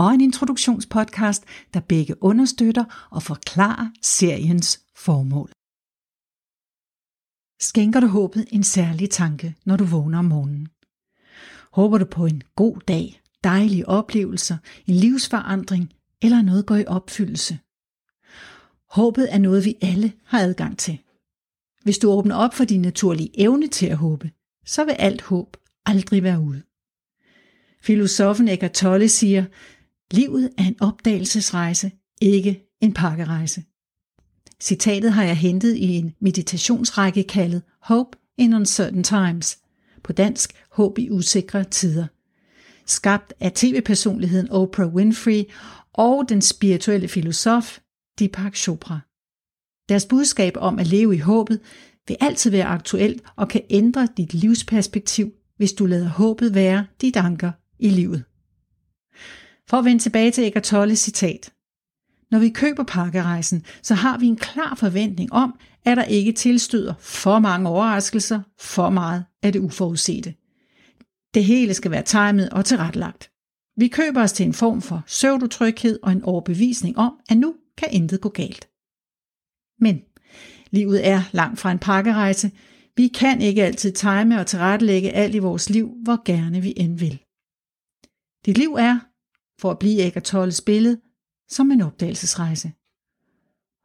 og en introduktionspodcast, der begge understøtter og forklarer seriens formål. Skænker du håbet en særlig tanke, når du vågner om morgenen? Håber du på en god dag, dejlige oplevelser, en livsforandring eller noget går i opfyldelse? Håbet er noget, vi alle har adgang til. Hvis du åbner op for din naturlige evne til at håbe, så vil alt håb aldrig være ude. Filosofen Eckhart Tolle siger, Livet er en opdagelsesrejse, ikke en pakkerejse. Citatet har jeg hentet i en meditationsrække kaldet Hope in Uncertain Times, på dansk Håb i usikre tider, skabt af tv-personligheden Oprah Winfrey og den spirituelle filosof Deepak Chopra. Deres budskab om at leve i håbet vil altid være aktuelt og kan ændre dit livsperspektiv, hvis du lader håbet være dit anker i livet. For at vende tilbage til Eckhart Tolle citat. Når vi køber pakkerejsen, så har vi en klar forventning om, at der ikke tilstøder for mange overraskelser, for meget af det uforudsete. Det hele skal være timet og tilrettelagt. Vi køber os til en form for søvdutryghed og en overbevisning om, at nu kan intet gå galt. Men livet er langt fra en pakkerejse. Vi kan ikke altid time og tilrettelægge alt i vores liv, hvor gerne vi end vil. Dit liv er, for at blive Eckart Tolles billede, som en opdagelsesrejse.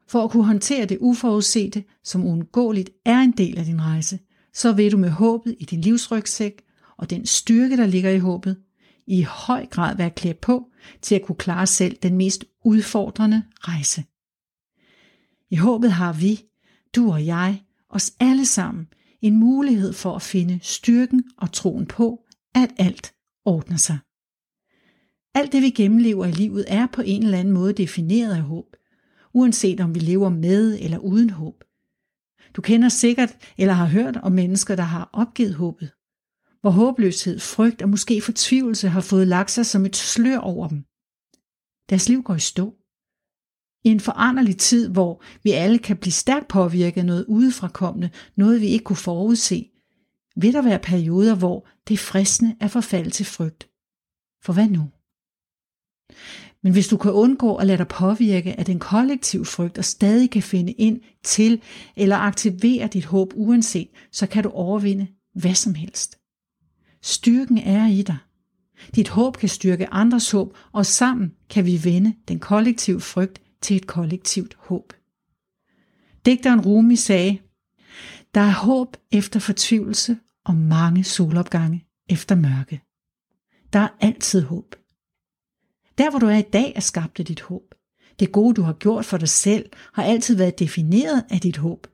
For at kunne håndtere det uforudsete, som uundgåeligt er en del af din rejse, så vil du med håbet i din livsrygsæk og den styrke, der ligger i håbet, i høj grad være klædt på til at kunne klare selv den mest udfordrende rejse. I håbet har vi, du og jeg, os alle sammen, en mulighed for at finde styrken og troen på, at alt ordner sig. Alt det vi gennemlever i livet er på en eller anden måde defineret af håb, uanset om vi lever med eller uden håb. Du kender sikkert eller har hørt om mennesker, der har opgivet håbet, hvor håbløshed, frygt og måske fortvivlelse har fået lagt sig som et slør over dem. Deres liv går i stå. I en foranderlig tid, hvor vi alle kan blive stærkt påvirket af noget udefrakommende, noget vi ikke kunne forudse, vil der være perioder, hvor det er fristende er forfalde til frygt. For hvad nu? Men hvis du kan undgå at lade dig påvirke af den kollektive frygt og stadig kan finde ind til eller aktivere dit håb uanset, så kan du overvinde hvad som helst. Styrken er i dig. Dit håb kan styrke andres håb, og sammen kan vi vende den kollektive frygt til et kollektivt håb. Digteren Rumi sagde, der er håb efter fortvivlelse og mange solopgange efter mørke. Der er altid håb. Der hvor du er i dag er skabt af dit håb. Det gode du har gjort for dig selv har altid været defineret af dit håb.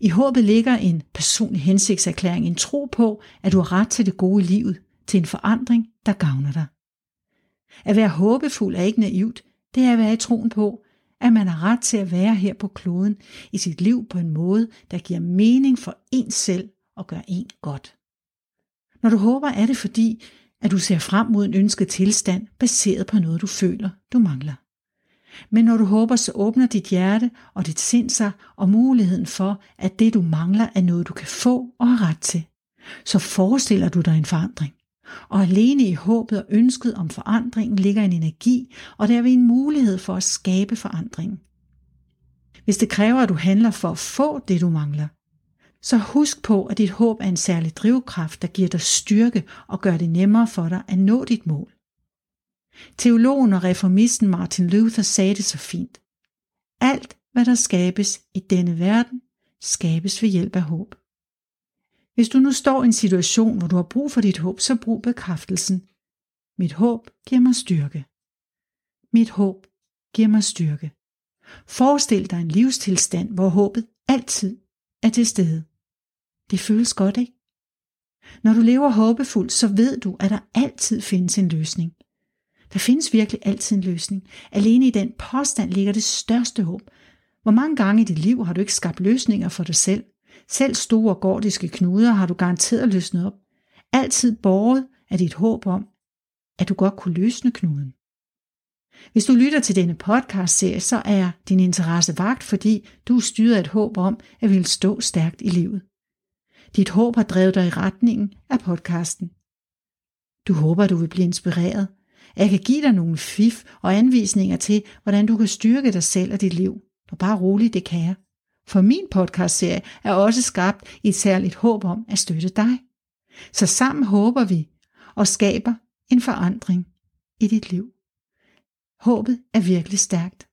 I håbet ligger en personlig hensigtserklæring, en tro på, at du har ret til det gode i livet, til en forandring, der gavner dig. At være håbefuld er ikke naivt, det er at være i troen på, at man har ret til at være her på kloden i sit liv på en måde, der giver mening for en selv og gør en godt. Når du håber, er det fordi, at du ser frem mod en ønsket tilstand baseret på noget, du føler, du mangler. Men når du håber, så åbner dit hjerte og dit sind sig og muligheden for, at det du mangler er noget, du kan få og har ret til. Så forestiller du dig en forandring. Og alene i håbet og ønsket om forandringen ligger en energi, og der er en mulighed for at skabe forandringen. Hvis det kræver, at du handler for at få det, du mangler, så husk på, at dit håb er en særlig drivkraft, der giver dig styrke og gør det nemmere for dig at nå dit mål. Teologen og reformisten Martin Luther sagde det så fint. Alt, hvad der skabes i denne verden, skabes ved hjælp af håb. Hvis du nu står i en situation, hvor du har brug for dit håb, så brug bekræftelsen. Mit håb giver mig styrke. Mit håb giver mig styrke. Forestil dig en livstilstand, hvor håbet altid er til stede. Det føles godt, ikke? Når du lever håbefuldt, så ved du, at der altid findes en løsning. Der findes virkelig altid en løsning. Alene i den påstand ligger det største håb. Hvor mange gange i dit liv har du ikke skabt løsninger for dig selv? Selv store gordiske knuder har du garanteret løsnet op. Altid borget af dit håb om, at du godt kunne løsne knuden. Hvis du lytter til denne podcast-serie, så er din interesse vagt, fordi du er styret af et håb om at vil stå stærkt i livet. Dit håb har drevet dig i retningen af podcasten. Du håber, du vil blive inspireret. At jeg kan give dig nogle fif og anvisninger til, hvordan du kan styrke dig selv og dit liv. Og bare roligt, det kan jeg. For min podcastserie er også skabt i et særligt håb om at støtte dig. Så sammen håber vi og skaber en forandring i dit liv. Håbet er virkelig stærkt.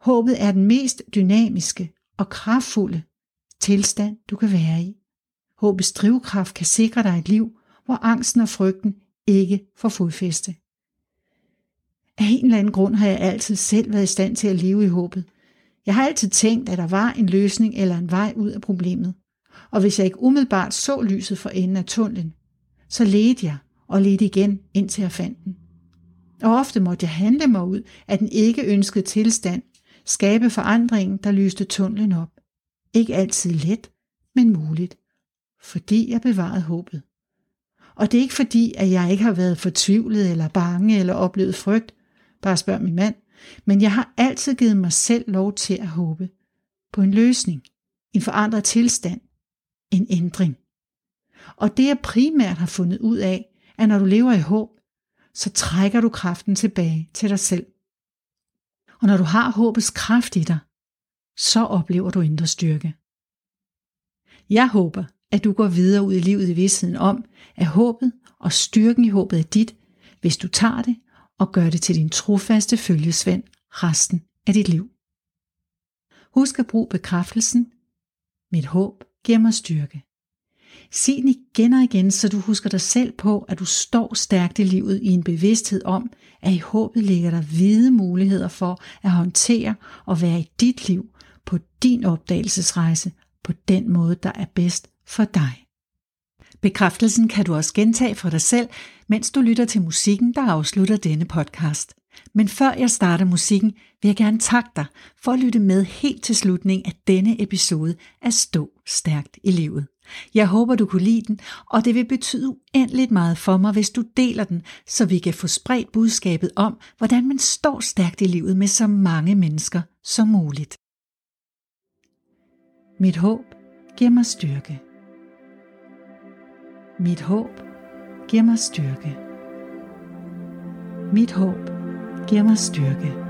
Håbet er den mest dynamiske og kraftfulde tilstand, du kan være i. Håbets drivkraft kan sikre dig et liv, hvor angsten og frygten ikke får fodfæste. Af en eller anden grund har jeg altid selv været i stand til at leve i håbet. Jeg har altid tænkt, at der var en løsning eller en vej ud af problemet. Og hvis jeg ikke umiddelbart så lyset for enden af tunnelen, så ledte jeg og ledte igen, indtil jeg fandt den. Og ofte måtte jeg handle mig ud af den ikke ønskede tilstand, skabe forandringen, der lyste tunnelen op. Ikke altid let, men muligt, fordi jeg bevarede håbet. Og det er ikke fordi, at jeg ikke har været fortvivlet eller bange eller oplevet frygt, bare spørg min mand, men jeg har altid givet mig selv lov til at håbe på en løsning, en forandret tilstand, en ændring. Og det jeg primært har fundet ud af, er når du lever i håb, så trækker du kraften tilbage til dig selv. Og når du har håbets kraft i dig, så oplever du indre styrke. Jeg håber, at du går videre ud i livet i vidstheden om, at håbet og styrken i håbet er dit, hvis du tager det og gør det til din trofaste følgesvend resten af dit liv. Husk at bruge bekræftelsen. Mit håb giver mig styrke. Sig den igen og igen, så du husker dig selv på, at du står stærkt i livet i en bevidsthed om, at i håbet ligger der hvide muligheder for at håndtere og være i dit liv på din opdagelsesrejse på den måde, der er bedst for dig. Bekræftelsen kan du også gentage for dig selv, mens du lytter til musikken, der afslutter denne podcast. Men før jeg starter musikken, vil jeg gerne takke dig for at lytte med helt til slutningen af denne episode af Stå Stærkt i Livet. Jeg håber, du kunne lide den, og det vil betyde uendeligt meget for mig, hvis du deler den, så vi kan få spredt budskabet om, hvordan man står stærkt i livet med så mange mennesker som muligt. Mit håb giver mig styrke. Mit håb giver mig styrke. Mit håb giver mig styrke.